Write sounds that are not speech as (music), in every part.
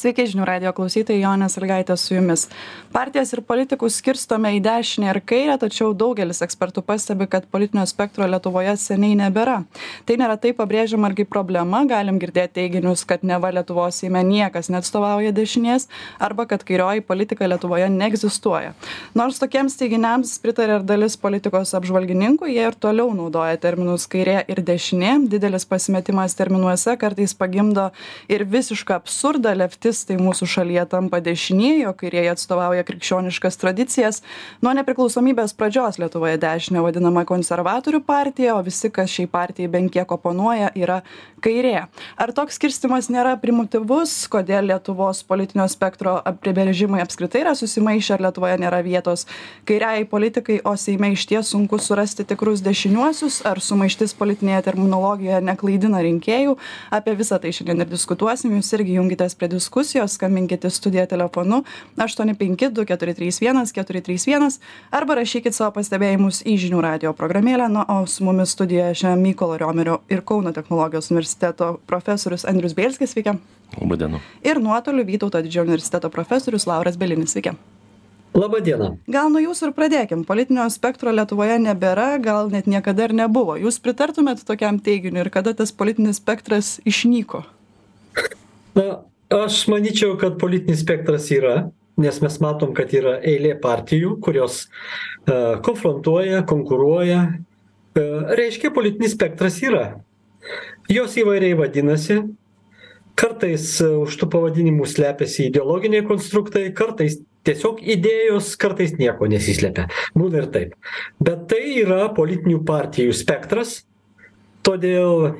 Sveiki, žinių radio klausytojai, Jonė Salgaitė su jumis. Partijas ir politikus skirstome į dešinę ir kairę, tačiau daugelis ekspertų pastebi, kad politinio spektro Lietuvoje seniai nebėra. Tai nėra taip pabrėžiama ir kaip problema, galim girdėti teiginius, kad neva Lietuvos įme niekas neatstovauja dešinės arba kad kairioji politika Lietuvoje neegzistuoja. Nors tokiems teiginiams pritarė ir dalis politikos apžvalgininkų, jie ir toliau naudoja terminus kairė ir dešinė. Didelis pasimetimas terminuose kartais pagimdo ir visišką absurdą leftistai mūsų šalyje tampa dešinieji o kairieji atstovauja krikščioniškas tradicijas. Nuo nepriklausomybės pradžios lietuvoje dešine vadinama konservatorių partija o visi kas šiai partijai bent kiek oponuoja yra kairė. Ar toks skirstymas nėra primityvus? Kodėl lietuvos politinio spektro apibrėžimai apskritai yra susimaišę? Ar lietuvoje nėra vietos kairiajai politikai o seime išties sunku surasti tikrus dešiniuosius? Ar sumaištis politinėje terminologijoje neklaidina rinkėjų? Apie visa tai šiandien ir diskutuosim. Jūs irgi junkitės prie diskusijos diskusijos skambinkit į studiją telefonu aštuoni penki du keturi trys vienas keturi trys vienas arba rašykit savo pastebėjimus į žinių radijo programėlę na o su mumis studijoje šiandien mykolo riomerio ir kauno technologijos universiteto profesorius andrius bielskis sveiki laba diena ir nuotoliu vytauto didžiojo universiteto profesorius lauras bielinis sveiki Labą dieną. Gal nuo jūsų ir pradėkim. Politinio spektro Lietuvoje nebėra, gal net niekada ir nebuvo. Jūs pritartumėt tokiam teiginiui ir kada tas politinis spektras išnyko? Na, aš manyčiau kad politinis spektras yra nes mes matom kad yra eilė partijų kurios a, konfrontuoja konkuruoja. A, reiškia politinis spektras yra. Jos įvairiai vadinasi. Kartais už tų pavadinimų slepiasi ideologiniai konstruktai kartais tiesiog idėjos kartais nieko nesislepia. Būna ir taip. Bet tai yra politinių partijų spektras todėl e,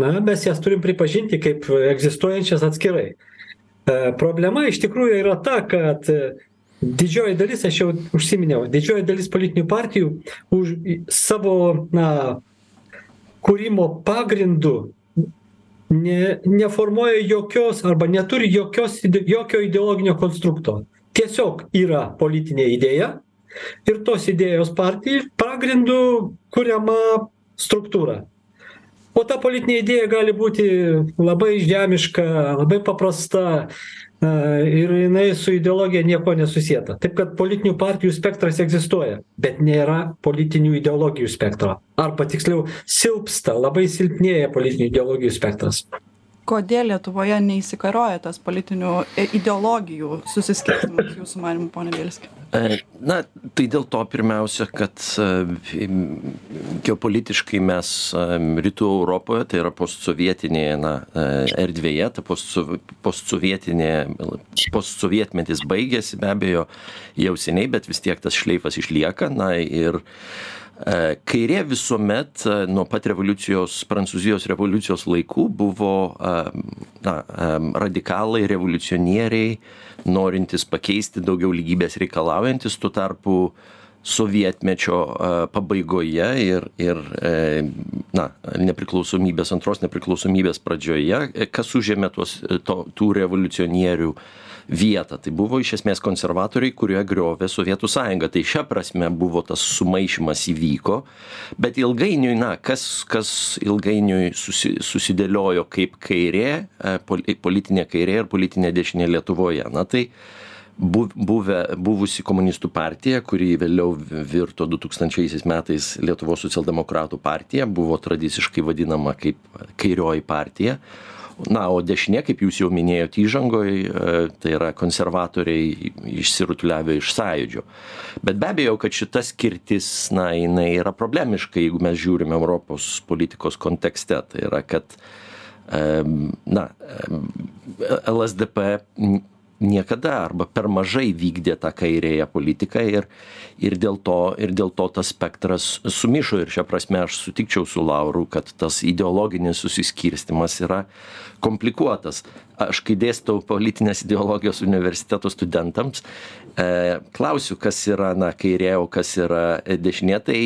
na mes jas turim pripažinti kaip egzistuojančias atskirai. E, problema iš tikrųjų yra ta kad didžioji dalis aš jau užsiminiau didžioji dalis politinių partijų už savo na kūrimo pagrindu ne neformuoja jokios arba neturi jokios jokio ideologinio konstrukto. Tiesiog yra politinė idėja ir tos idėjos partijų pagrindu kuriama struktūra o ta politinė idėja gali būti labai žemiška labai paprasta a ir jinai su ideologija niekuo nesusieta. Taip kad politinių partijų spektras egzistuoja bet nėra politinių ideologijų spektro. Arba tiksliau silpsta labai silpnėja politinių ideologijų spektras. Kodėl lietuvoje neįsikaroja tas politinių ideologijų susiskirstymas jūsų manymu pone bielski? e, na tai dėl to pirmiausia kad e, geopolitiškai mes e, rytų europoje tai yra postsovietinėje na erdvėje ta postso postsovietinė postsovietmetis baigėsi be abejo jau seniai bet vis tiek tas šleifas išlieka na ir E, kairė visuomet e, nuo pat revoliucijos, prancūzijos revoliucijos laikų buvo e, na, radikalai, revoliucionieriai, norintys pakeisti daugiau lygybės reikalaujantis, tuo tarpu sovietmečio pabaigoje ir, ir na, nepriklausomybės, antros nepriklausomybės pradžioje, kas užėmė tuos, to, tų revoliucionierių vietą. Tai buvo iš esmės konservatoriai kurie griovė sovietų sąjungą. Tai šia prasme buvo tas sumaišymas įvyko bet ilgainiui na kas kas ilgainiui susi susidėliojo kaip kairė e, poli politinė kairė ir politinė dešinė lietuvoje. Na tai buv buvę buvusi komunistų partija kuri vėliau virto du tūkstančiaisiais metais lietuvos socialdemokratų partija buvo tradiciškai vadinama kaip kairioji partija na o dešinė kaip jūs jau minėjot įžangoj e, tai yra konservatoriai išsirutuliavę iš sąjūdžio. Bet be abejo kad šita skirtis na jinai yra problemiška jeigu mes žiūrim europos politikos kontekste. Tai yra kad na lsdp niekada arba per mažai vykdė tą kairiąją politiką ir ir dėl to ir dėl to tas spektras sumišo. Ir šia prasme aš sutikčiau su lauru kad tas ideologinis susiskirstymas yra komplikuotas aš kai dėstau politinės ideologijos universiteto studentams e, klausiu kas yra na kairė o kas yra dešinė tai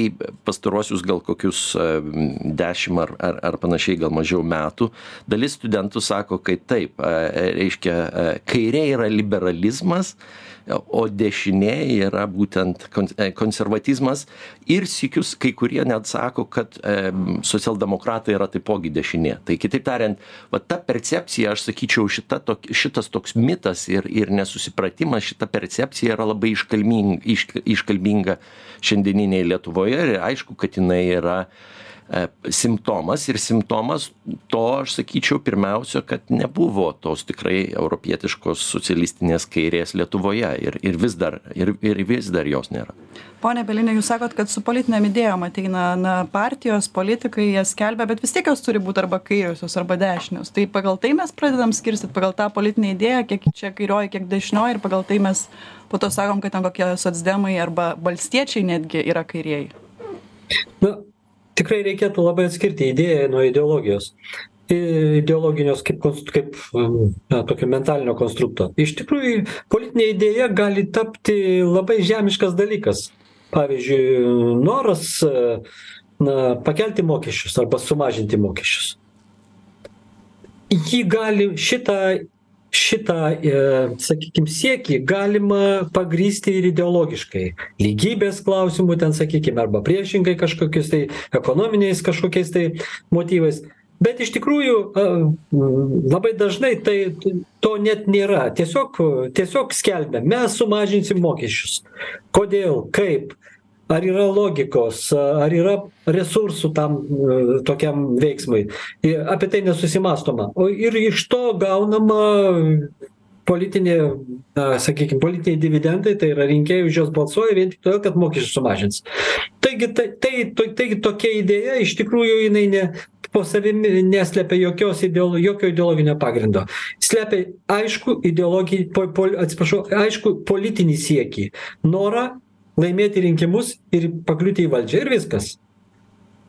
pastaruosius gal kokius e, dešim ar ar ar panašiai gal mažiau metų dalis studentų sako kad taip e, reiškia kairė yra liberalizmas o dešinė yra būtent e, konservatizmas ir sykius kai kurie net sako, kad e, socialdemokratai yra taipogi dešinė. Tai kitaip tariant, va ta percepcija, aš sakyčiau, šita, tok, šitas toks mitas ir, ir nesusipratimas, šita percepcija yra labai iškalbinga, iš, iškalbinga šiandieniniai Lietuvoje ir aišku, kad jinai yra E, simptomas ir simptomas to aš sakyčiau pirmiausia kad nebuvo tos tikrai europietiškos socialistinės kairės lietuvoje ir ir vis dar ir ir vis dar jos nėra. Pone bielini jūs sakot kad su politinėm idėjom ateina na partijos politikai jas skelbia bet vis tiek jos turi būt arba kairiosios arba dešinios. Tai pagal tai mes pradedam skirstyt pagal tą politinę idėją kiek čia kairioji kiek dešinioji ir pagal tai mes po to sakom kad ten kokie socdemai arba valstiečiai netgi yra kairieji. Na tikrai reikėtų labai atskirti idėją nuo ideologijos. Ideologinios kaip kaip na tokio mentalinio konstrukto. Iš tikrųjų politinė idėja gali tapti labai žemiškas dalykas. Pavyzdžiui noras na pakelti mokesčius arba sumažinti mokesčius. Jį gali šitą šitą e, sakykim siekį galima pagrįsti ir ideologiškai. Lygybės klausimu ten sakykim arba priešingai kažkokiais tai ekonominiais kažkokiais tai motyvais. Bet iš tikrųjų labai dažnai tai to net nėra. Tiesiog tiesiog skelbia mes sumažinsim mokesčius. Kodėl kaip ar yra logikos? Ar yra resursų tam tokiam veiksmui? Apie tai nesusimąstoma o ir iš to gaunama politinė na sakykim politiniai dividendai tai yra rinkėjai už juos balsuoja vien tik todėl kad mokesčius sumažins. Taigi tai tai taigi tokia idėja iš tikrųjų jinai ne po savimi neslepia jokios ideolo jokio ideologinio pagrindo. Slepia aiškų ideologinį po pol atsiprašau aiškų politinį siekį. Norą laimėti rinkimus ir pakliūti į valdžią ir viskas.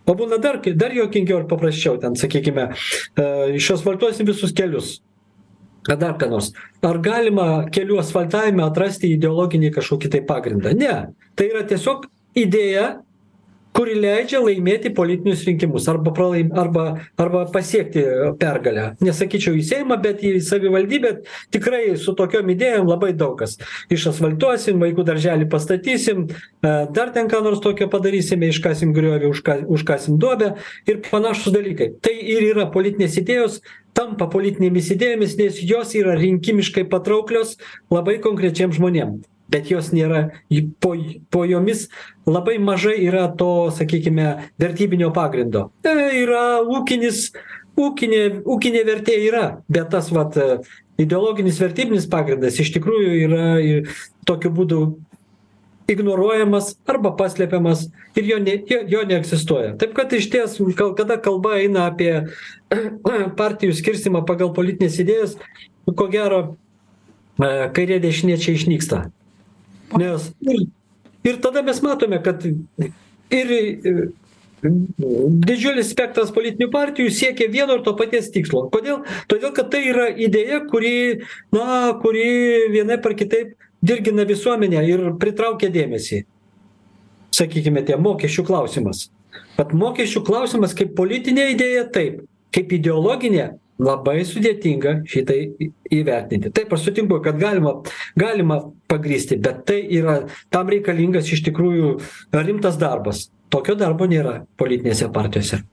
O būna dar dar juokingiau ir paprasčiau ten sakykime e, išasfaltuosim visus kelius. Ar dar ką nors. Ar galima kelių asfaltavime atrasti ideologinį kažkokį tai pagrindą? Ne. Tai yra tiesiog idėja kuri leidžia laimėti politinius rinkimus arba pralaim arba arba pasiekti pergalę. Nesakyčiau į seimą bet į savivaldybę. Tikrai su tokiom idėjom labai daug kas. Išasfaltuosim vaikų darželį pastatysim e, dar ten ką nors tokio padarysime iškasim griovį užka užkasim duobę ir panašūs dalykai. Tai ir yra politinės idėjos tampa politinėmis idėjomis nes jos yra rinkimiškai patrauklios labai konkrečiem žmonėm bet jos nėra į po po jomis labai mažai yra to sakykime vertybinio pagrindo. E yra ūkinis ūkinė ūkinė vertė yra bet tas vat ideologinis vertybinis pagrindas iš tikrųjų yra ir tokiu būdu ignoruojamas arba paslepiamas ir jo ne jo jo neegzistuoja. Taip kad išties gal kada kalba eina apie (clears throat) partijų skirstymą pagal politines idėjas ko gero kairė dešinė čia išnyksta nes ir ir tada mes matome kad ir didžiulis spektras politinių partijų siekia vieno ir to paties tikslo. Kodėl? Todėl kad tai yra idėja kuri na kuri vienaip ar kitaip dirgina visuomenę ir pritraukia dėmesį. Sakykime tie mokesčių klausimas. Vat mokesčių klausimas kaip politinė idėja taip. Kaip ideologinė labai sudėtinga šitai įvertinti. Taip aš sutinku kad galima galima pagrįsti bet tai yra tam reikalingas iš tikrųjų rimtas darbas. Tokio darbo nėra politinėse partijose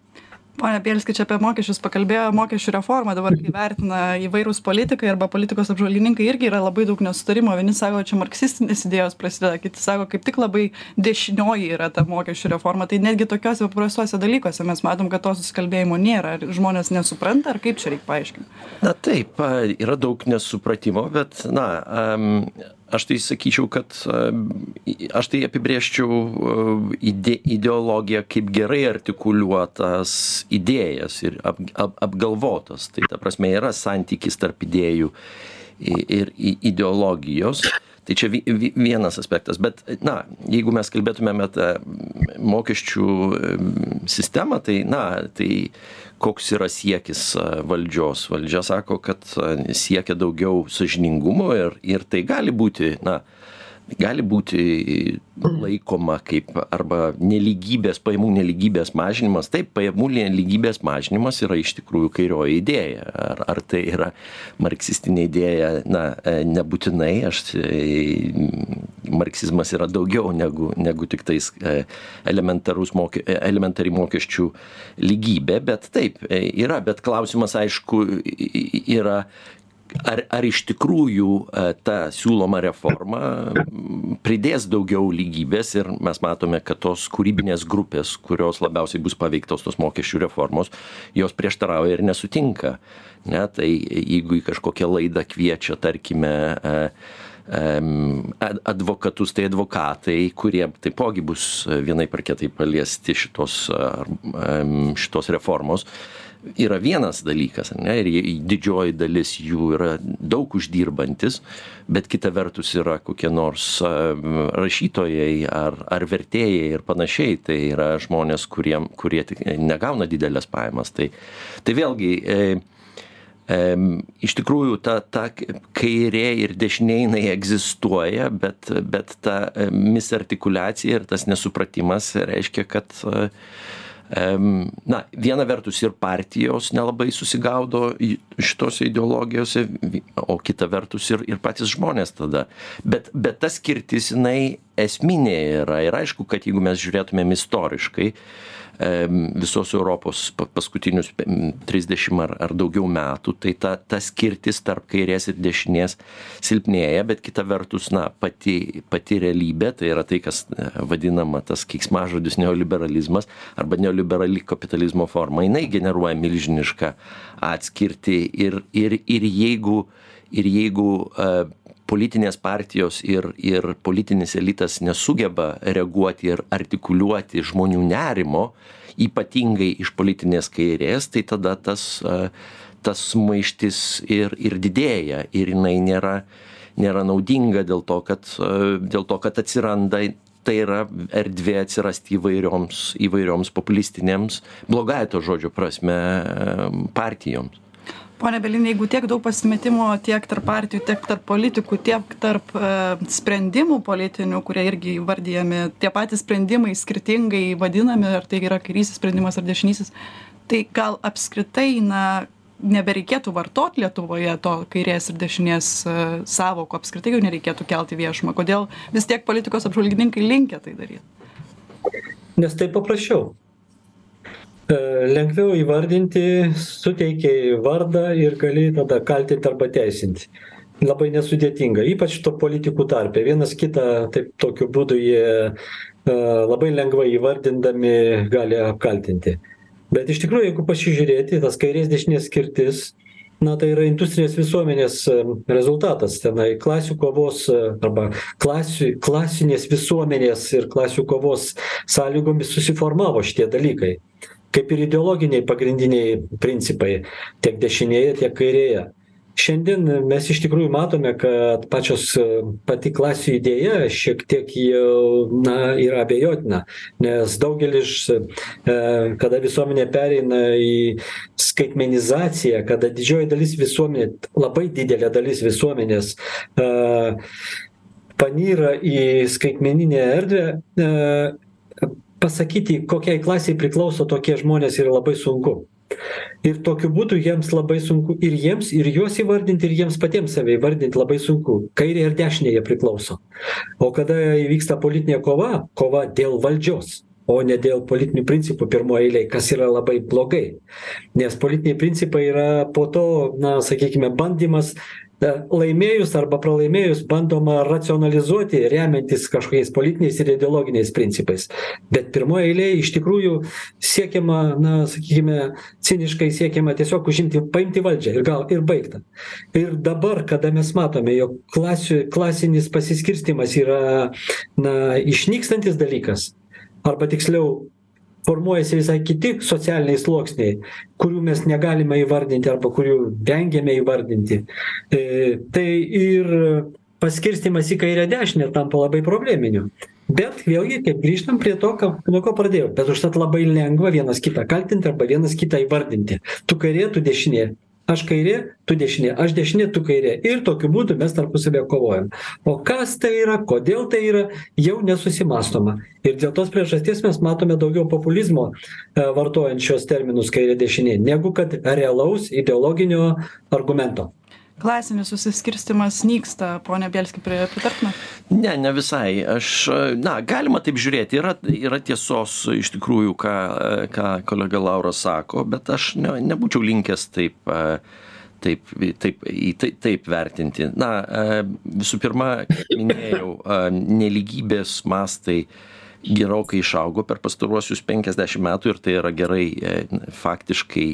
pone bielski čia apie mokesčius pakalbėjo mokesčių reformą dabar kai vertina įvairūs politikai arba politikos apžvalgininkai irgi yra labai daug nesutarimų vieni sako čia marksistinės idėjos prasideda kiti sako kaip tik labai dešinioji yra ta mokesčių reforma. Tai netgi tokiuose paprastuose dalykuose mes matom kad to susikalbėjimo nėra. Ar žmonės nesupranta ar kaip čia reik paaiškint na taip yra daug nesupratimo bet na aš tai sakyčiau kad aš tai apibrėžčiau ide ideologiją kaip gerai artikuliuotas idėjas ir ap ap apgalvotas. Tai ta prasme yra santykis tarp idėjų ir ideologijos tai čia vi vi vienas aspektas. Bet na jeigu mes kalbėtumėm apie mokesčių sistemą tai na tai koks yra siekis valdžios? Valdžia sako kad siekia daugiau sąžiningumo ir ir tai gali būti na gali būti laikoma kaip arba nelygybės pajamų nelygybės mažinimas. Taip pajamų nelygybės mažinimas yra iš tikrųjų kairioji idėja. Ar ar tai yra marksistinė idėja? Na e, nebūtinai. Aš e, marksizmas yra daugiau negu negu tiktais e, elementarus mokė elementari mokesčių lygybė bet taip yra. Bet klausimas aišku yra ar ar iš tikrųjų e, ta siūloma reforma pridės daugiau lygybės ir mes matome kad tos kūrybinės grupės kurios labiausiai bus paveiktos tos mokesčių reformos jos prieštarauja ir nesutinka. Ne tai jeigu į kažkokią laidą kviečia tarkime e, advokatus, tai advokatai, kurie taipogi bus vienaip ar kitaip paliesti šitos, šitos reformos, yra vienas dalykas, ne, ir didžioji dalis jų yra daug uždirbantis, bet kita vertus yra kokie nors rašytojai ar, ar vertėjai ir panašiai, tai yra žmonės, kurie, kurie negauna didelės pajamas. Tai, tai vėlgi, e, e, iš tikrųjų ta, ta kairė ir dešinė jinai egzistuoja, bet, bet ta misartikulacija ir tas nesupratimas reiškia, kad e, na viena vertus ir partijos nelabai susigaudo šitose ideologijose o kita vertus ir ir patys žmonės tada. Bet bet ta skirtis jinai esminė yra. Ir aišku kad jeigu mes žiūrėtumėm istoriškai visos Europos paskutinius 30 ar, ar daugiau metų, tai ta, ta skirtis tarp kairės ir dešinės silpnėja, bet kita vertus, na, pati, pati realybė, tai yra tai, kas e, vadinama tas keiksmažodis neoliberalizmas arba neoliberali kapitalizmo forma, jinai generuoja milžinišką atskirtį ir, ir, ir jeigu, ir jeigu uh, politinės partijos ir ir politinis elitas nesugeba reaguoti ir artikuliuoti žmonių nerimo ypatingai iš politinės kairės tai tada tas tas sumaištis ir ir didėja ir jinai nėra nėra naudinga dėl to kad dėl to kad atsiranda tai yra erdvė atsirasti įvairioms įvairioms populistinėms blogąja to žodžio prasme partijoms pone bielini jeigu tiek daug pasimetimo tiek tarp partijų tiek tarp politikų tiek tarp e, sprendimų politinių kurie irgi įvardijami tie patys sprendimai skirtingai vadinami ar tai yra kairysis sprendimas ar dešinysis tai gal apskritai na nebereikėtų vartot lietuvoje to kairės ir dešinės e, sąvokų apskritai jų nereikėtų kelt į viešumą. Kodėl vis tiek politikos apžvalgininkai linkę tai daryt nes taip paprasčiau lengviau įvardinti suteikei vardą ir gali tada kaltint arba teisinti. Labai nesudėtinga ypač to politikų tarpe. Vienas kitą taip tokiu būdu jie e, labai lengvai įvardindami gali apkaltinti. Bet iš tikrųjų jeigu pasižiūrėti tas kairės dešinės skirtis na tai yra industrinės visuomenės e, rezultatas. Tenai klasių kovos arba klasių klasinės visuomenės ir klasių kovos sąlygomis susiformavo šitie dalykai kaip ir ideologiniai pagrindiniai principai tiek dešinėje tiek kairėje. Šiandien mes iš tikrųjų matome kad pačios pati klasių idėja šiek tiek jau na yra abejotina nes daugelis e, kada visuomenė pereina į skaitmenizaciją kada didžioji dalis visuomenė labai didelė dalis visuomenės a panyra į skaitmeninę erdvę pasakyti kokiai klasei priklauso tokie žmonės yra labai sunku. Ir tokiu būdu jiems labai sunku ir jiems ir juos įvardint ir jiems patiems save įvardint labai sunku. Kairei ar dešinei jie priklauso. O kada įvyksta politinė kova kova dėl valdžios o ne dėl politinių principų pirmoj eilėj kas yra labai blogai. Nes politiniai principai yra po to na sakykime bandymas laimėjus arba pralaimėjus bandoma racionalizuoti remiantis kažkokiais politiniais ir ideologiniais principais. Bet pirmoj eilėj iš tikrųjų siekiama na sakykime ciniškai siekiama tiesiog užimti paimti valdžią ir gal ir baigta. Ir dabar kada mes matome jog klasių klasinis pasiskirstymas yra na išnykstantis dalykas arba tiksliau formuojasi visai kiti socialiniai sluoksniai kurių mes negalime įvardinti arba kurių vengiame įvardinti. E, tai ir paskirstymas į kairę dešinę tampa labai probleminiu. Bet vėlgi kaip grįžtam prie to ką nuo ko pradėjau. Bet užtat labai lengva vienas kitą kaltint arba vienas kitą įvardinti. Tu kairė tu dešinė aš kairė tu dešinė aš dešinė tu kairė. Ir tokiu būdu mes tarpusavyje kovojam. O kas tai yra kodėl tai yra jau nesusimąstoma ir dėl tos priežasties mes matome daugiau populizmo e, vartojant šiuos terminus kairė dešinė negu kad realaus ideologinio argumento klasinis susiskirstymas nyksta pone bielski pri pritartumėt? Ne ne visai. Aš na galima taip žiūrėti. Yra yra tiesos iš tikrųjų ką ką kolega lauras sako bet aš ne nebūčiau linkęs taip taip taip į tai taip vertinti. Na visų pirma minėjau nelygybės mastai gerokai išaugo per pastaruosius penkiasdešim metų ir tai yra gerai e, faktiškai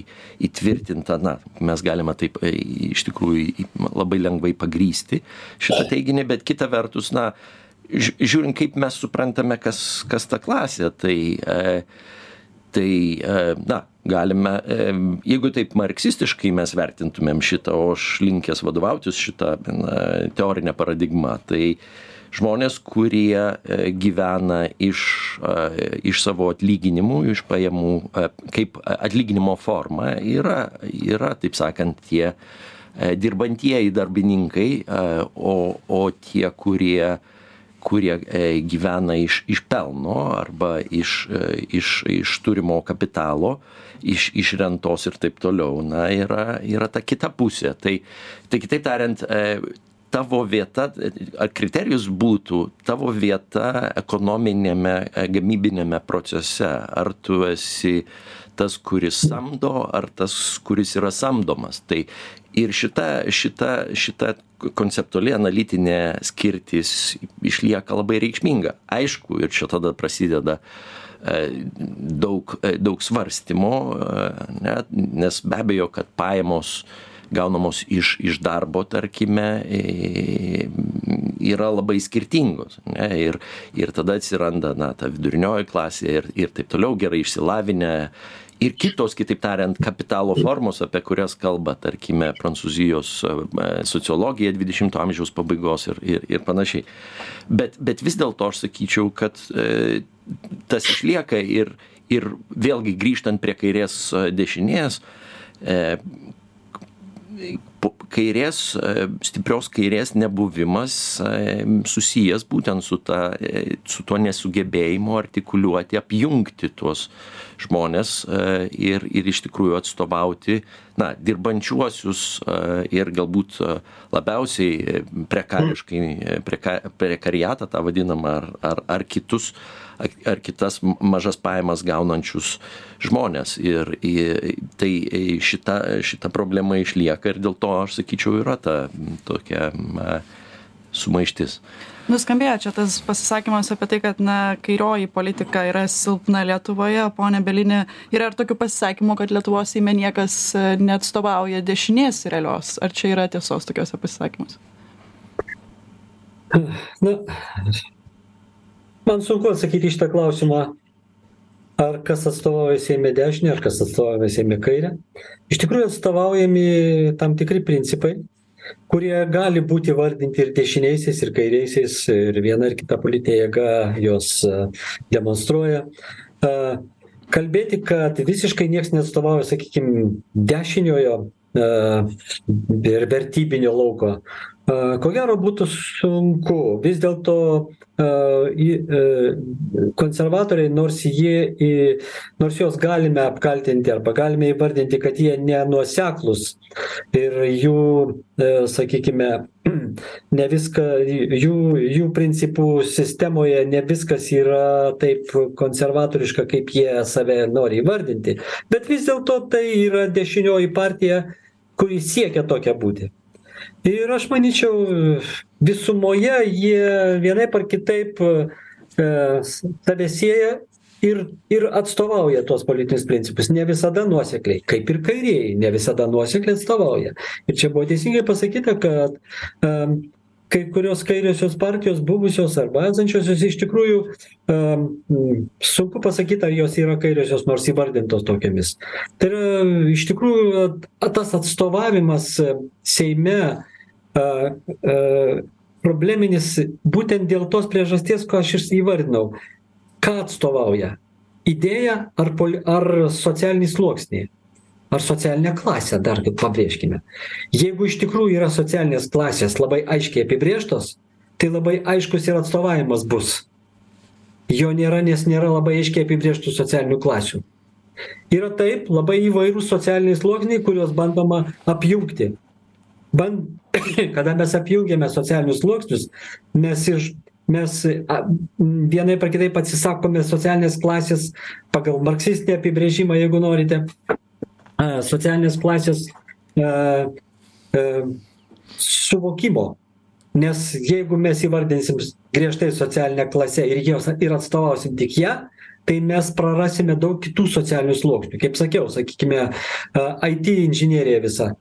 įtvirtinta. Na mes galime taip e, iš tikrųjų labai lengvai pagrįsti šitą teiginį bet kita vertus na žiūrint kaip mes suprantame kas kas ta klasė tai e, tai na galime jeigu taip marksistiškai mes vertintumėm šitą o aš linkęs vadovautis šita na teorine paradigma tai žmonės kurie e, gyvena iš e, iš savo atlyginimų iš pajamų e, kaip atlyginimo forma yra yra taip sakant tie dirbantieji darbininkai o o tie kurie kurie gyvena iš iš pelno arba iš iš iš turimo kapitalo iš iš rentos ir taip toliau. Na yra yra ta kita pusė. Tai tai kitaip tariant tavo vieta ar kriterijus būtų tavo vieta ekonominiame e, gamybiniame procese? Ar tu esi tas kuris samdo ar tas kuris yra samdomas? Tai ir šita šita šita konceptuali analitinė skirtis išlieka labai reikšminga. Aišku ir čia tada prasideda e, daug e, daug svarstymo ne nes be abejo kad pajamos gaunamos iš iš darbo tarkime yra labai skirtingos ne? Ir ir tada atsiranda na ta vidurinioji klasė ir ir taip toliau gerai išsilavinę ir kitos kitaip tariant kapitalo formos apie kurias kalba tarkime prancūzijos e, sociologija dvidešimto amžiaus pabaigos ir ir ir panašiai. Bet bet vis dėlto aš sakyčiau kad e, tas išlieka ir ir vėlgi grįžtant prie kairės e, the kairės, e, stiprios kairės nebuvimas e, susijęs būtent su, ta, e, su tuo nesugebėjimu artikuliuoti, apjungti tuos žmonės ir, ir iš tikrųjų atstovauti na, dirbančiuosius ir galbūt labiausiai prekariškai, preka, prekariatą tą vadinamą ar, ar, ar kitus ar kitas mažas pajamas gaunančius žmones. Ir, ir tai šita, šita problema išlieka ir dėl to, aš sakyčiau, yra ta tokia sumaištis. Nuskambėjo čia tas pasisakymas apie tai, kad na, kairioji politika yra silpna Lietuvoje, ponė Belinė, yra ir tokių pasisakymų, kad Lietuvos įmė niekas e, neatstovauja dešinės realios. Ar čia yra tiesos tokiuose pasisakymuose? Na, man sunku atsakyti šitą klausimą ar kas atstovauja seime dešinę ar kas atstovauja seime kairę. Iš tikrųjų atstovaujami tam tikri principai kurie gali būti įvardinti ir dešiniaisiais ir kairiaisiais ir viena ir kita politinė jėga juos e, demonstruoja. A kalbėti kad visiškai nieks neatstovauja sakykim dešiniojo ir vertybinio lauko. A ko gero būtų sunku. Vis dėlto a konservatoriai nors jie nors juos galime apkaltinti arba galime įvardinti kad jie nenuoseklūs ir jų sakykime (clears throat) ne viską jų jų principų sistemoje ne viskas yra taip konservatoriška kaip jie save nori įvardinti. Bet vis dėlto tai yra dešinioji partija kuri siekia tokia būti ir aš manyčiau visumoje jie vienaip ar kitaip e, save sieja ir ir atstovauja tuos politinius principus. Ne visada nuosekliai kaip ir kairieji ne visada nuosekliai atstovauja. Ir čia buvo teisingai pasakyta kad am kai kurios kairiosios partijos buvusios arba esančiosios iš tikrųjų am sunku pasakyt ar jos yra kairiosios nors įvardintos tokiomis. Tai yra iš tikrųjų tas atstovavimas seime a a probleminis būtent dėl tos priežasties ką aš ir įvardinau. Ką atstovauja? Idėją ar ar socialinį sluoksnį ar socialinę klasę dar kaip pabrėžkime? Jeigu iš tikrųjų yra socialinės klasės labai aiškiai apibrėžtos tai labai aiškus ir atstovavimas bus. Jo nėra nes nėra labai aiškiai apibrėžtų socialinių klasių. Yra taip labai įvairūs socialiniai sluoksniai kuriuos bandoma apjungti. Ban (coughs) kada mes apjungiame socialinius sluoksnius mes iš mes a vienaip ar kitaip atsisakome socialinės klasės pagal marksistinį apibrėžimą jeigu norite socialinės klasės suvokimo. Nes jeigu mes įvardinsim griežtai socialine klase ir jos ir atstovausim tik ją tai mes prarasime daug kitų socialinių sluoksnių. Kaip sakiau sakykime it inžinerija visa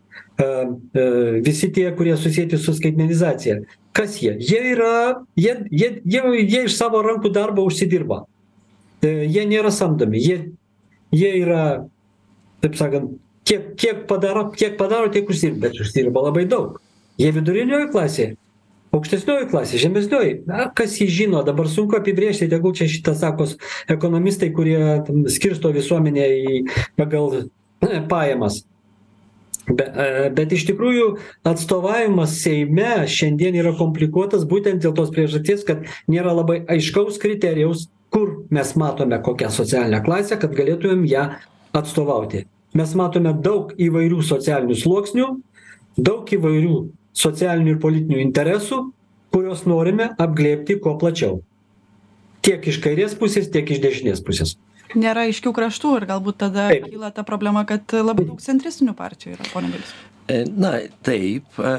visi tie kurie susieti su skaitmenizacija. Kas jie? Jie yra jie jie jie jie iš savo rankų darbo užsidirba. E, jie nėra samdomi. Jie jie yra taip sakant kiek kiek padaro kiek padaro tiek uždirba. Bet uždirba labai daug. Jie vidurinioji klasė aukštesnioji klasė žemesnioji na kas jį žino dabar sunku apibrėžti tegul čia šitą sakos ekonomistai kurie ten skirsto visuomenę į pagal pajamas. Be e, bet iš tikrųjų atstovavimas seime šiandien yra komplikuotas būtent dėl tos priežasties kad nėra labai aiškaus kriterijaus kur mes matome kokią socialinę klasę kad galėtumėm ją atstovauti mes matome daug įvairių socialinių sluoksnių daug įvairių socialinių ir politinių interesų kuriuos norime apglėbti kuo plačiau. Tiek iš kairės pusės tiek iš dešinės pusės. Nėra aiškių kraštų ir galbūt tada Taip. kyla ta problema kad labai daug centristinių partijų yra pone bielski Na, taip, e,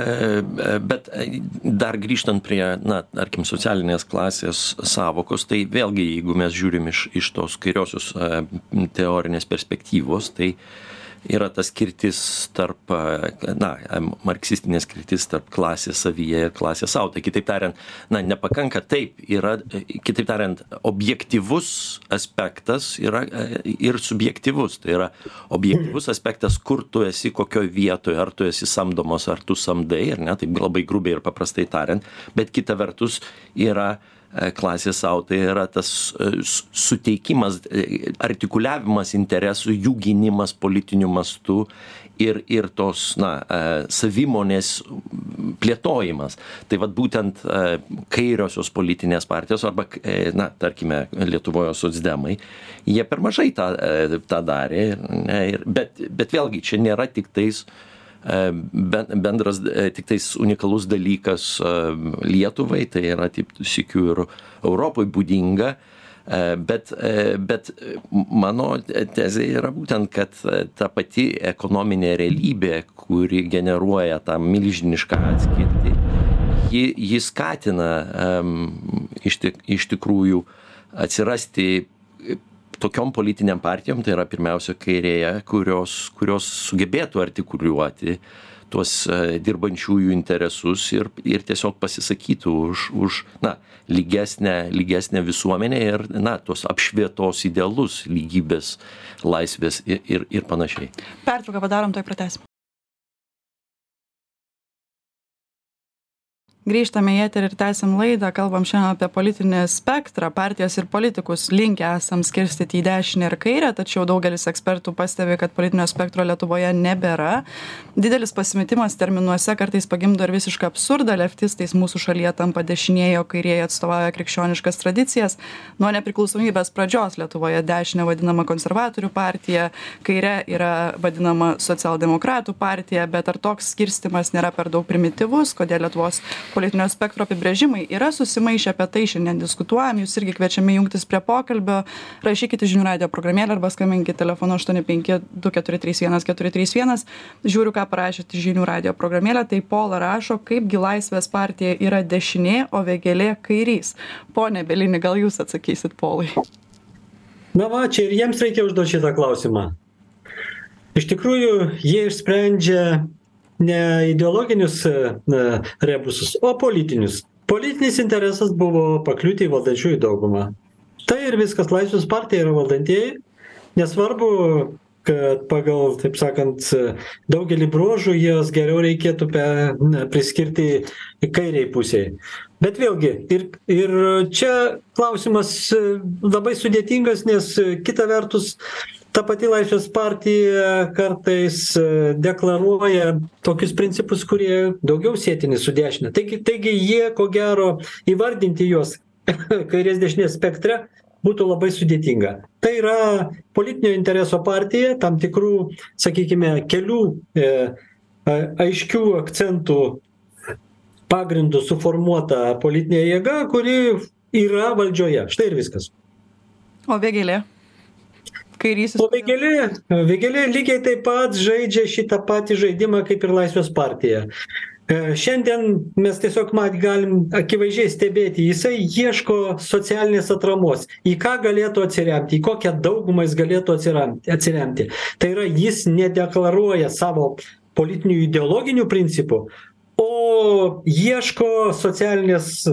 e, bet e, dar grįžtant prie, na, tarkim, socialinės klasės savokos, tai vėlgi, jeigu mes žiūrim iš, iš tos kairiosios e, teorinės perspektyvos, tai yra ta skirtis tarp, e, na, marksistinė skirtis tarp klasės savyje ir klasės sau. Tai kitaip tariant, na, nepakanka taip, yra, e, kitaip tariant, objektivus aspektas yra e, ir subjektivus. Tai yra objektivus aspektas, kur tu esi, kokioje vietoje, ar tu esi samdomas, ar tu samdai, ar ne, taip labai grubiai ir paprastai tariant, bet kita vertus yra klasės sau, tai yra tas e, suteikimas, e, artikuliavimas interesų, jų gynimas politiniu mastu ir, ir tos, na, e, savimonės plėtojimas. Tai vad būtent e, kairiosios politinės partijos arba, e, na, tarkime, Lietuvoje socdemai, jie per mažai tą, e, tą darė, ne, ir, bet, bet vėlgi čia nėra tik tais e, ben- bendras e, tik tais unikalus dalykas e, Lietuvai, tai yra taip sikiu ir Europai būdinga. E, Bet, bet mano tezė yra būtent, kad ta pati ekonominė realybė, kuri generuoja tą milžinišką atskirtį, ji, ji skatina um, iš, tik, iš tikrųjų atsirasti tokiom politiniam partijom, tai yra pirmiausia kairėje, kurios, kurios sugebėtų artikuliuoti tuos e, dirbančiųjų interesus ir, ir tiesiog pasisakytų už, už na, lygesnę, lygesnę visuomenę ir na, tos apšvietos idealus, lygybės, laisvės ir, ir, ir panašiai. pertrauką padarom tuoj pratęsim grįžtame į eterį ir tęsiam laidą. Kalbam šiandien apie politinį spektrą. Partijas ir politikus linkę esam skirstyti į dešinę ir kairę tačiau daugelis ekspertų pastebi kad politinio spektro lietuvoje nebėra. Didelis pasimetimas terminuose kartais pagimdo ir visišką absurdą. Leftistais mūsų šalyje tampa dešinieji o kairieji atstovauja krikščioniškas tradicijas. Nuo nepriklausomybės pradžios lietuvoje dešine vadinama konservatorių partija kaire yra vadinama socialdemokratų partija bet ar toks skirstymas nėra per daug primityvus? Kodėl lietuvos politinio spektro apibrėžimai yra susimaišę apie tai šiandien diskutuojam. Jūs irgi kviečiami jungtis prie pokalbio. Rašykit į žinių radijo programėlę arba skambinkit telefonu aštuoni penki du keturi trys vienas keturi trys vienas. Žiūriu ką parašėt į žinių radijo programėlę. Tai pola rašo kaipgi laisvės partija yra dešinė o vėgėlė kairys? Pone bielini gal jūs atsakysit polai? Na va čia ir jiems reikia užduot šitą klausimą. Iš tikrųjų jie išsprendžia ne ideologinius e, na rebusus o politinius. Politinis interesas buvo pakliūti į valdančiųjų daugumą. Tai ir viskas. Laisvės partija yra valdantieji. Nesvarbu kad pagal taip sakant daugelį bruožų juos geriau reikėtų pe na priskirti kairei pusei. Bet vėlgi ir ir čia klausimas e, labai sudėtingas nes e, kita vertus ta pati laisvės partija kartais deklaruoja tokius principus kurie daugiau sietini su dešine taigi taigi jie ko gero įvardinti juos (laughs) kairės dešinės spektre būtų labai sudėtinga. Tai yra politinio intereso partija tam tikrų sakykime kelių e, aiškių akcentų pagrindu suformuota politinė jėga kuri yra valdžioje. Štai ir viskas. O vėgėlė kairysis o vėgėlė vėgėlė lygiai taip pat žaidžia šitą patį žaidimą kaip ir laisvės partija. E, šiandien mes tiesiog mat galim akivaizdžiai stebėti jisai ieško socialinės atramos. Į ką galėtų atsiremti į kokią daugumą jis galėtų atsiramti atsiremti. Tai yra jis nedeklaruoja savo politinių ideologinių principų o ieško socialinės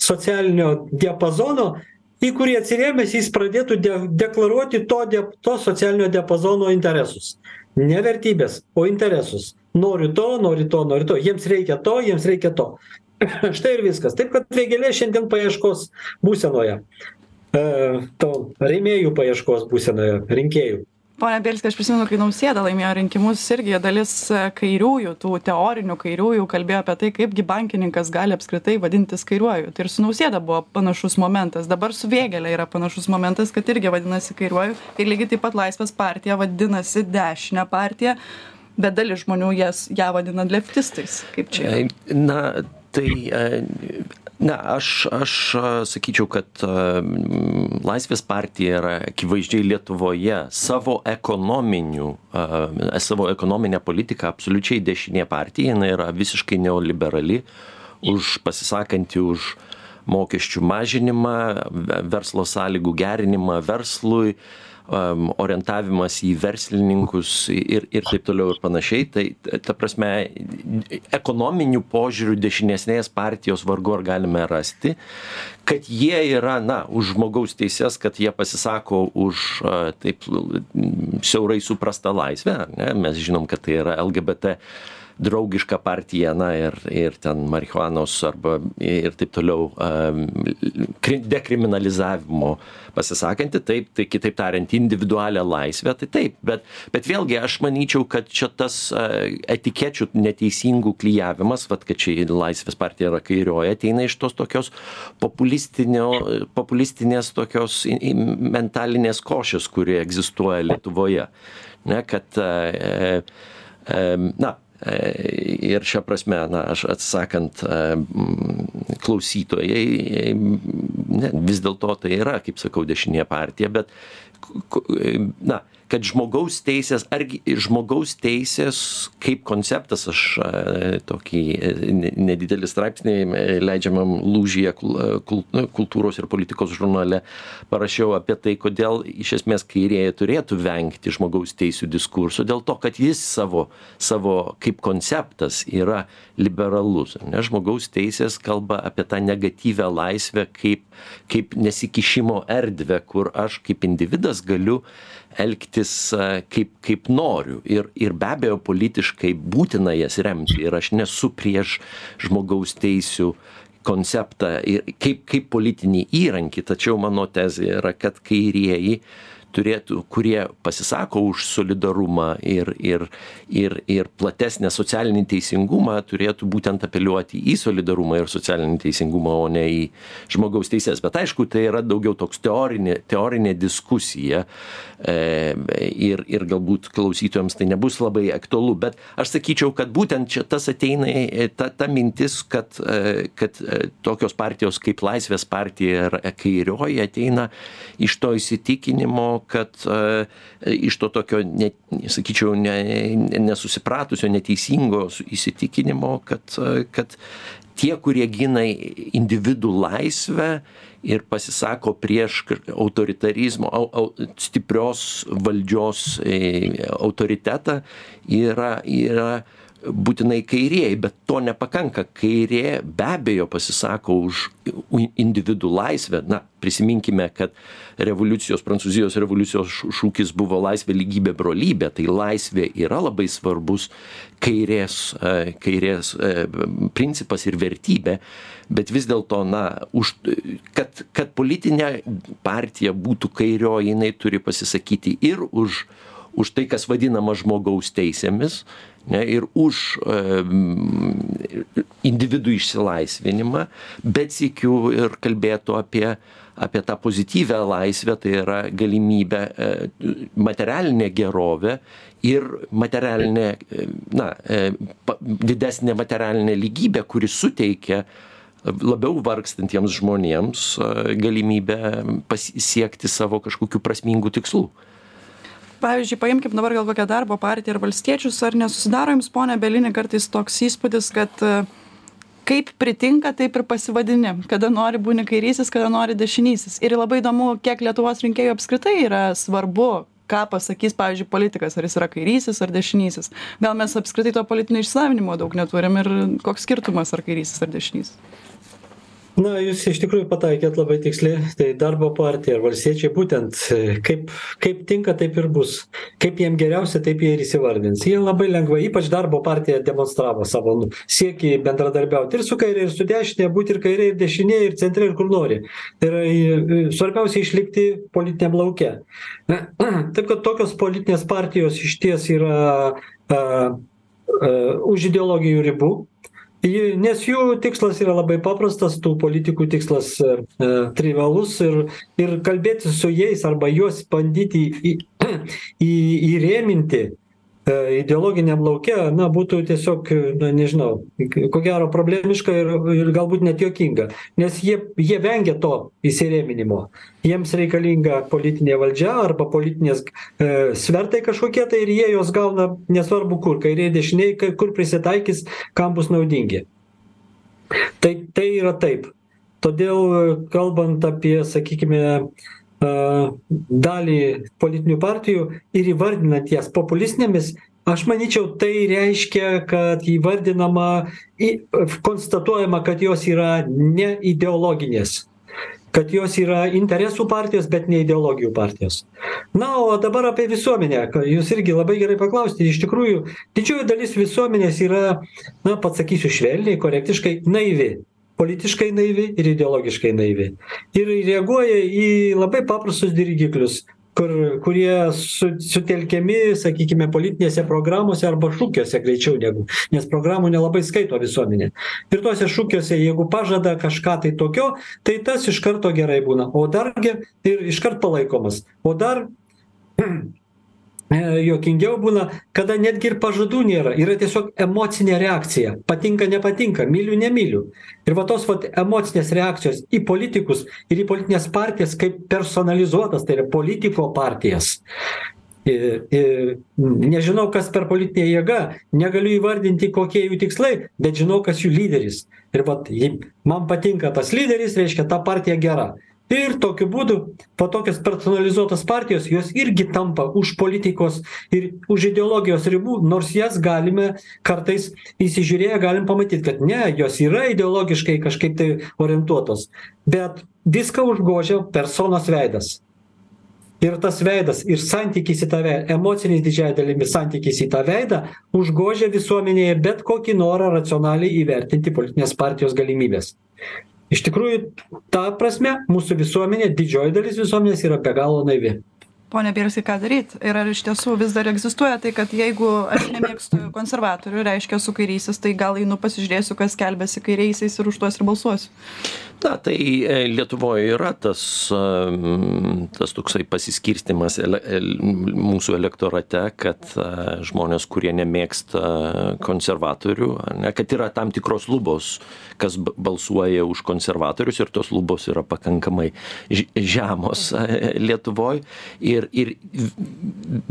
socialinio diapazono į kurį atsirėmęs jis pradėtų de deklaruoti to de to socialinio diapazono interesus. Ne vertybes o interesus. Noriu to noriu to noriu to. Jiems reikia to jiems reikia to. (clears throat) Štai ir viskas. Taip kad vėgėlė šiandien paieškos būsenoje. E, to rėmėjų paieškos būsenoje rinkėjų pone bielski aš prisimenu kai nausėda laimėjo rinkimus irgi dalis e, kairiųjų tų teorinių kairiųjų kalbėjo apie tai kaipgi bankininkas gali apskritai vadintis kairiuoju. Tai ir su nausėda buvo panašus momentas. Dabar su vėgėle yra panašus momentas kad irgi vadinasi kairiuoju. Ir lygiai taip pat laisvės partija vadinasi dešine partija bet dalis žmonių jas ją vadina leftistais. Kaip čia yra? na tai e, ne aš aš sakyčiau kad laisvės partija yra akivaizdžiai lietuvoje savo ekonominių savo ekonomine politika absoliučiai dešinė partija. Jinai yra visiškai neoliberali už pasisakanti už mokesčių mažinimą verslo sąlygų gerinimą verslui orientavimas į verslininkus ir ir taip toliau ir panašiai. Tai ta prasme ekonominiu požiūriu dešinesnės partijos vargu ar galime rasti kad jie yra na už žmogaus teises kad jie pasisako už taip siaurai suprastą laisvę ne? Mes žinom kad tai yra lgbt draugiška partija na ir ir ten marihuanos arba ir taip toliau dekriminalizavimo pasisakanti taip tai kitaip tariant individualią laisvę tai taip bet bet vėlgi aš manyčiau kad čia tas etikečių neteisingų klijavimas vat kad čia laisvės partija yra kairioji ateina iš tos tokios populistinės tokios mentalinės košės kuri egzistuoja lietuvoje ne kad na Ir šia prasme, na, aš atsakant klausytojai, ne, vis dėlto tai yra, kaip sakau, dešinė partija, bet, na, kad žmogaus teisės, argi žmogaus teisės kaip konceptas, aš tokį nedidelį straipsnį leidžiamam lūžyje kultūros ir politikos žurnale parašiau apie tai, kodėl iš esmės kairieji turėtų vengti žmogaus teisų diskurso, dėl to, kad jis savo, savo kaip konceptas yra liberalus. Ne, žmogaus teisės kalba apie tą negatyvę laisvę kaip, kaip nesikišimo erdvę, kur aš kaip individas galiu elgtis kaip kaip noriu. Ir ir be abejo politiškai būtina jas remti. Ir aš nesu prieš žmogaus teisių konceptą ir kaip kaip politinį įrankį. Tačiau mano tezė yra kad kairieji turėtų kurie pasisako už solidarumą ir ir ir ir platesnę socialinį teisingumą turėtų būtent apeliuoti į solidarumą ir socialinį teisingumą o ne į žmogaus teises. Bet aišku tai yra daugiau toks teorinė teorinė diskusija e, ir ir galbūt klausytojams tai nebus labai aktualu. Bet aš sakyčiau kad būtent čia tas ateina ta ta mintis kad e, kad e, tokios partijos kaip laisvės partija ir kairioji ateina iš to įsitikinimo kad e, iš to tokio, ne, sakyčiau, ne, nesusipratusio, neteisingo įsitikinimo, kad, e, kad tie, kurie gina individų laisvę ir pasisako prieš autoritarizmo, au, au, stiprios valdžios e, autoritetą, yra, yra būtinai kairieji bet to nepakanka. Kairė be abejo pasisako už individų laisvę. Na prisiminkime kad revoliucijos prancūzijos revoliucijos šūkis buvo laisvė lygybė brolybė. Tai laisvė yra labai svarbus kairės e, kairės e, principas ir vertybė. Bet vis dėlto na už kad kad politinė partija būtų kairioji jinai turi pasisakyti ir už už tai kas vadinama žmogaus teisėmis ne, ir už individų išsilaisvinimą, bet sėkiu ir kalbėtų apie, apie tą pozityvę laisvę, tai yra galimybę e, materialinė gerovė ir materialinė, na, e, didesnė materialinė lygybė, kuri suteikia labiau vargstantiems žmonėms e, galimybę pasiekti savo kažkokių prasmingų tikslų pavyzdžiui paimkim dabar gal kokią darbo partiją ar valstiečius ar nesusidaro jums pone bielini kartais toks įspūdis kad e, kaip pritinka taip ir pasivadini. Kada nori būni kairysis kada nori dešinysis. Ir labai įdomu kiek lietuvos rinkėjų apskritai yra svarbu ką pasakys pavyzdžiui politikas ar jis yra kairysis ar dešinysis. Gal mes apskritai to politinio išsilavinimo daug neturim ir koks skirtumas ar kairysis ar dešinysis na jūs iš tikrųjų pataikėt labai tiksliai. Tai darbo partija ir valstiečiai būtent e, kaip kaip tinka taip ir bus. Kaip jiem geriausia taip jie ir įsivardins. Jie labai lengvai ypač darbo partija demonstravo savo nu siekį bendradarbiaut ir su kaire ir su dešine būt ir kairėj ir dešinėj ir centre ir kur nori. Tai yra e, svarbiausia išlikti politiniam lauke. (clears throat) Taip kad tokios politinės partijos išties yra a, a, už ideologijų ribų ji nes jų tikslas yra labai paprastas tų politikų tikslas e, e trivialus ir ir kalbėtis su jais arba juos bandyti į į įrėminti ideologiniam lauke na būtų tiesiog na nežinau ko gero problemiška ir ir galbūt net juokinga nes jie jie vengia to įsirėminimo. Jiems reikalinga politinė valdžia arba politinės e svertai kažkokie tai ir jie juos gauna nesvarbu kur kairėj dešinėj kai kur prisitaikys kam bus naudingi. Tai tai yra taip. Todėl kalbant apie sakykime dalį politinių partijų ir įvardinant jas populistinėmis aš manyčiau tai reiškia kad įvardinama į konstatuojama kad jos yra ne ideologinės kad jos yra interesų partijos bet ne ideologijų partijos. Na o dabar apie visuomenę jūs irgi labai gerai paklausėte. Iš tikrųjų didžioji dalis visuomenės yra na pasakysiu švelniai korektiškai naivi politiškai naivi ir ideologiškai naivi. Ir reaguoja į labai paprastus dirgiklius kur kurie su sutelkiami sakykime politinėse programose arba šūkiuose greičiau negu nes programų nelabai skaito visuomenė. Ir tuose šūkiuose jeigu pažada kažką tai tokio tai tas iš karto gerai būna. O dar gi ir iškart palaikomas. O dar (clears throat) juokingiau būna kada netgi ir pažadų nėra yra tiesiog emocinė reakcija. Patinka nepatinka myliu nemyliu. Ir va tos vat emocinės reakcijos į politikus ir į politines partijas kaip personalizuotas tai yra politiko partijas. Ir ir nežinau kas per politinė jėga negaliu įvardinti kokie jų tikslai bet žinau kas jų lyderis. Ir vat jei man patinka tas lyderis reiškia ta partija gera ir tokiu būdu va tokios personalizuotos partijos jos irgi tampa už politikos ir už ideologijos ribų nors jas galime kartais įsižiūrėję galim pamatyt kad ne jos yra ideologiškai kažkaip tai orientuotos. Bet viską užgožia personos veidas. Ir tas veidas ir santykis į tą vei emocinis didžiąja dalimi santykis į tą veidą užgožia visuomenėje bet kokį norą racionaliai įvertinti politinės partijos galimybes iš tikrųjų ta prasme mūsų visuomenė didžioji dalis visuomenės yra be galo naivi. Pone bielski ką daryt? Ir ar iš tiesų vis dar egzistuoja tai kad jeigu aš nemėgstu konservatorių reiškia esu kairysis tai gal einu pasižiūrėsiu kas skelbiasi kairiaisiais ir už tuos ir balsuosiu? Na tai e, lietuvoj yra tas tas toksai pasiskirstymas ele el mūsų elektorate kad žmonės kurie nemėgsta konservatorių ane kad yra tam tikros lubos kas balsuoja už konservatorius ir tos lubos yra pakankamai žemos lietuvoj. Ir ir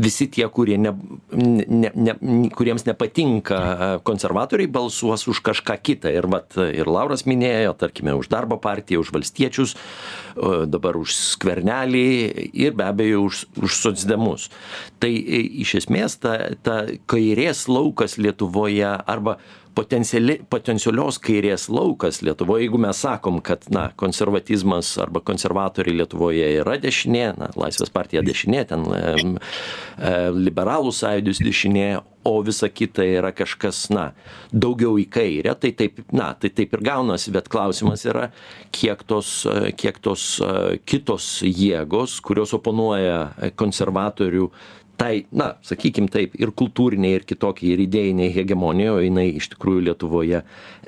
visi tie kurie ne ne ne kuriems nepatinka konservatoriai balsuos už kažką kitą. Ir vat ir lauras minėjo tarkime už darbo partiją už valstiečius dabar už skvernelį ir be abejo už už socdemus. Tai iš esmės ta ta kairės laukas lietuvoje arba potenciali potencialios kairės laukas lietuvoj jeigu mes sakom kad na konservatizmas arba konservatoriai lietuvoje yra dešinė na laisvės partija dešinė ten em, e, liberalų sąjūdis dešinė o visa kita yra kažkas na daugiau į kairę tai taip na tai taip ir gaunasi bet klausimas yra kiek tos e, kiek tos e, kitos jėgos kurios oponuoja konservatorių tai na sakykim taip ir kultūrinei ir kitokiai ir idėjinei hegemonijai o jinai iš tikrųjų lietuvoje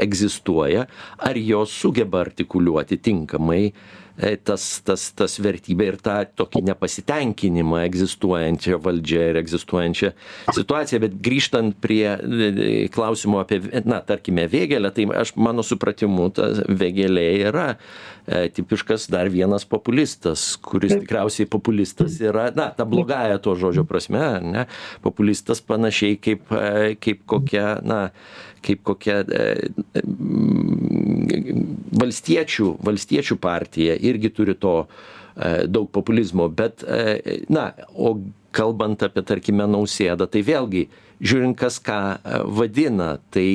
egzistuoja. Ar jos sugeba artikuliuoti tinkamai tas tas tas vertybę ir tą tokį nepasitenkinimą egzistuojančia valdžia ir egzistuojančia situacija bet grįžtant prie e, e, klausimo apie na tarkime vėgėlę tai aš mano supratimu ta vėgėlė yra tipiškas dar vienas populistas kuris tikriausiai populistas yra na ta blogąja to žodžio prasme ne? Populistas panašiai kaip kaip kokia na kaip kokia valstiečių valstiečių partija irgi turi to e, daug populizmo, bet, e, na, o kalbant apie, tarkime, nausėdą, tai vėlgi, žiūrint, kas ką e, vadina, tai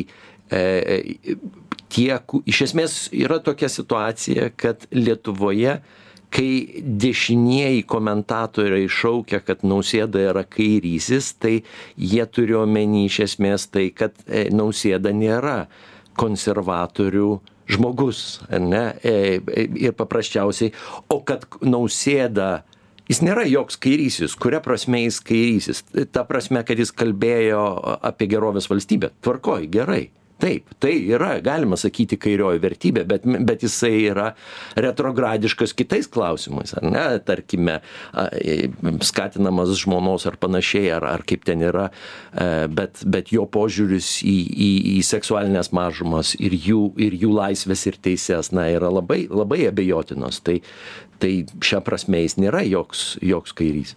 tie, iš esmės yra tokia situacija, kad Lietuvoje, kai dešinieji komentatoriai šaukia, kad nausėda yra kairysis, tai jie turi omeny iš esmės tai, kad nausėda nėra konservatorių žmogus, ne? E, e, ir paprasčiausiai, o kad nausėda jis nėra joks kairysis, kuria prasme jis kairysis. Ta prasme, kad jis kalbėjo apie gerovės valstybę. Tvarkoj, gerai taip tai yra galima sakyti kairioji vertybė bet bet jisai yra retrogradiškas kitais klausimais ar ne? Tarkime skatinamas žmonos ar panašiai ar ar kaip ten yra bet bet jo požiūris į į į seksualines mažumas ir jų ir jų laisves ir teises na yra labai labai abejotinos tai tai šia prasme jis nėra joks joks kairys.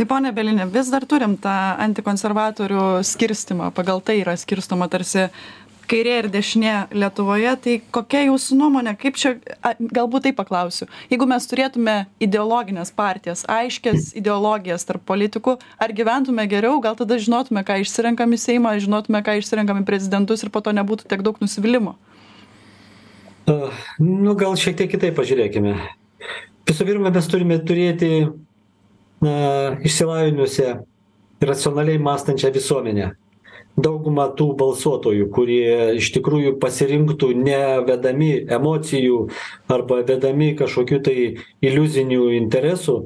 Tai pone bielini vis dar turim tą antikonservatorių skirstymą pagal tai yra skirstoma tarsi kairė ir dešinė lietuvoje tai kokia jūsų nuomonė kaip čia a galbūt taip paklausiu. Jeigu mes turėtume ideologines partijas aiškias ideologijas tarp politikų ar gyventume geriau gal tada žinotume ką išsirenkam į seimą žinotume ką išsirenkam į prezidentus ir po to nebūtų tiek daug nusivylimo? Nu gal šiek tiek kitaip pažiūrėkime. Visų pirma mes turime turėti na išsilavinusią racionaliai mąstančią visuomenę dauguma tų balsuotojų kurie iš tikrųjų pasirinktų ne vedami emocijų arba vedami kažkokių tai iliuzinių interesų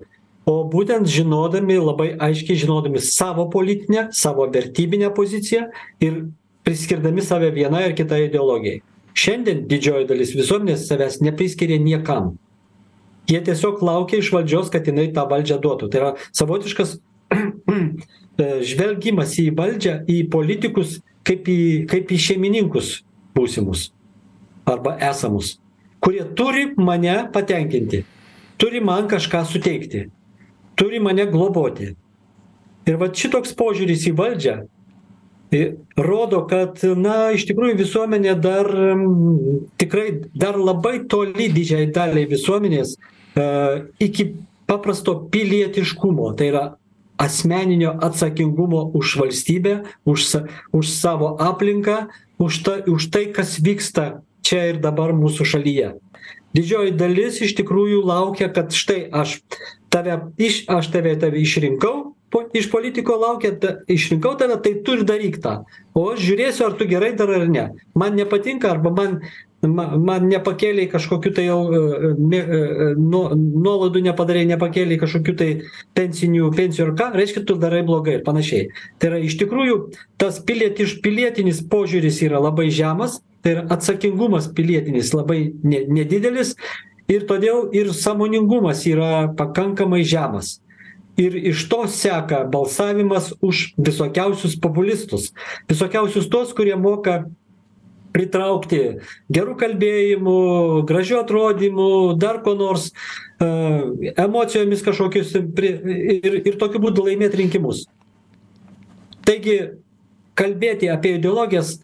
o būtent žinodami labai aiškiai žinodami savo politinę savo vertybinę poziciją ir priskirdami save vienai ar kitai ideologijai. Šiandien didžioji dalis visuomenės savęs nepriskiria niekam. Jie tiesiog laukia iš valdžios kad jinai tą valdžią duotų. Tai yra savotiškas (clears throat) žvelgimas į valdžią į politikus kaip į kaip į šeimininkus būsimus arba esamus kurie turi mane patenkinti turi man kažką suteikti turi mane globoti. Ir vat šitoks požiūris į valdžią rodo kad na iš tikrųjų visuomenė dar tikrai dar labai toli didžiajai daliai visuomenės e iki paprasto pilietiškumo. Tai yra asmeninio atsakingumo už valstybę už sa už savo aplinką už ta už tai kas vyksta čia ir dabar mūsų šalyje. Didžioji dalis iš tikrųjų laukia kad štai aš tave iš aš tave tave išrinkau po iš politiko laukia ta išrinkau tave tai tu ir daryk tą. O aš žiūrėsiu ar tu gerai darai ar ne. Man nepatinka arba man ma man nepakėlei kažkokių tai jau ne nuo nuolaidų nepadarei nepakėlei kažkokių tai pensinių pensijų ar ką reiškia tu darai blogai ir panašiai. Tai yra iš tikrųjų tas pilietiš pilietinis požiūris yra labai žemas tai yra atsakingumas pilietinis labai ne nedidelis ir todėl ir sąmoningumas yra pakankamai žemas. Ir iš to seka balsavimas už visokiausius populistus visokiausius tuos kurie moka pritraukti geru kalbėjimu gražiu atrodymu dar kuo nors e, emocijomis kažkokius ir ir tokiu būdu laimėt rinkimus. Taigi kalbėti apie ideologijas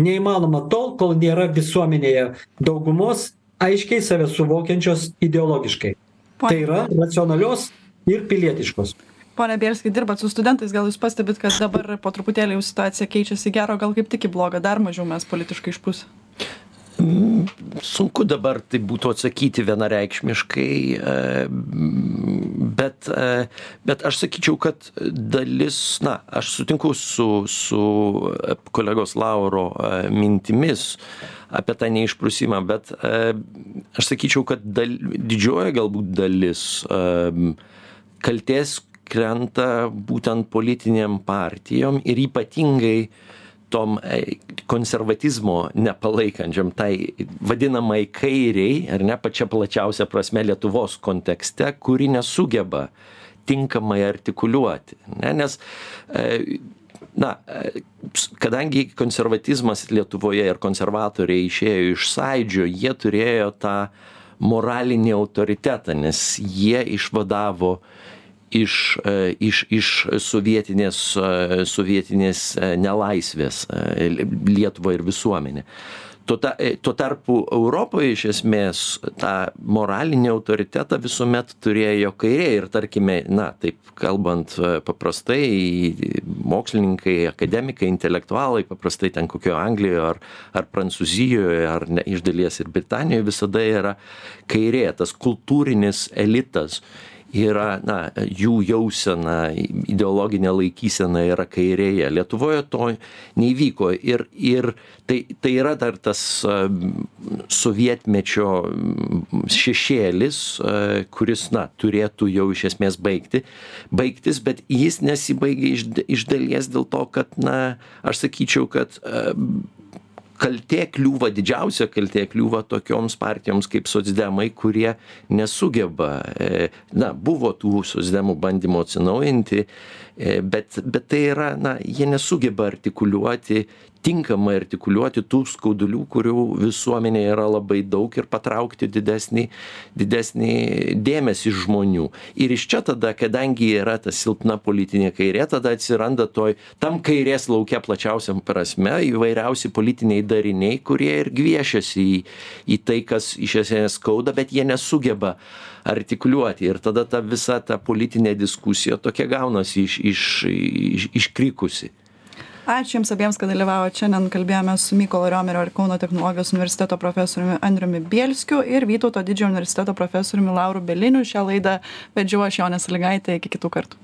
neįmanoma tol kol nėra visuomenėje daugumos aiškiai save suvokiančios ideologiškai. Tai yra racionalios ir pilietiškos pone bielski dirbat su studentais gal jūs pastebit kad dabar po truputėlį jau situacija keičiasi į gero gal kaip tik į blogą dar mažiau mes politiškai išprusę sunku dabar taip būtų atsakyti vienareikšmiškai e, bet e, bet aš sakyčiau kad dalis na aš sutinku su su kolegos lauro e, mintimis apie tą neišprusimą bet aš sakyčiau kad dal didžioji galbūt dalis kaltės krenta būtent politinėm partijom ir ypatingai tom e, konservatizmo nepalaikančiam tai vadinamai kairei ar ne pačia plačiausia prasme lietuvos kontekste kuri nesugeba tinkamai artikuliuoti ne nes e, na e, kadangi konservatizmas lietuvoje ir konservatoriai išėjo iš sąjūdžio jie turėjo tą moralinį autoritetą nes jie išvadavo iš e, iš iš sovietinės e, sovietinės e, nelaisvės lietuvą ir visuomenę. Tuo ta tuo tarpu europoj iš esmės tą moralinį autoritetą visuomet turėjo kairė ir tarkime na taip kalbant paprastai mokslininkai akademikai intelektualai paprastai ten kokioj anglijoj ar ar prancūzijoj ar ne iš dalies ir britanijoj visada yra kairė tas kultūrinis elitas yra na jų jausena ideologinė laikysena yra kairėje. Lietuvoje to neįvyko. Ir ir tai tai yra dar tas sovietmečio šešėlis kuris na turėtų jau iš esmės baigti baigtis bet jis nesibaigė iš iš dalies dėl to kad na aš sakyčiau kad kaltė kliūva didžiausia kaltė kliūva tokioms partijoms kaip socdemai kurie nesugeba e, na buvo tų socdemų bandymų atsinaujinti e, bet bet tai yra na jie nesugeba artikuliuoti tinkamai artikuliuoti tų skaudulių kurių visuomenėje yra labai daug ir patraukti didesnį didesnį dėmesį žmonių. Ir iš čia tada kadangi yra ta silpna politinė kairė tada atsiranda toj tam kairės lauke plačiausiam prasme įvairiausi politiniai dariniai kurie ir gviešiasi į į tai kas iš esmės skauda bet jie nesugeba artikuliuoti. Ir tada ta visa ta politinė diskusija tokia gaunasi iš iš iš iškrikusi ačiū jums abiems kad dalyvavot šiandien. Kalbėjomės su mykolo riomerio ir kauno technologijos universiteto profesoriumi andriumi bielskiu ir vytauto didžiojo universiteto profesoriumi lauru bieliniu. Šią laidą vedžiau aš jonė salygaitė iki kitų kartų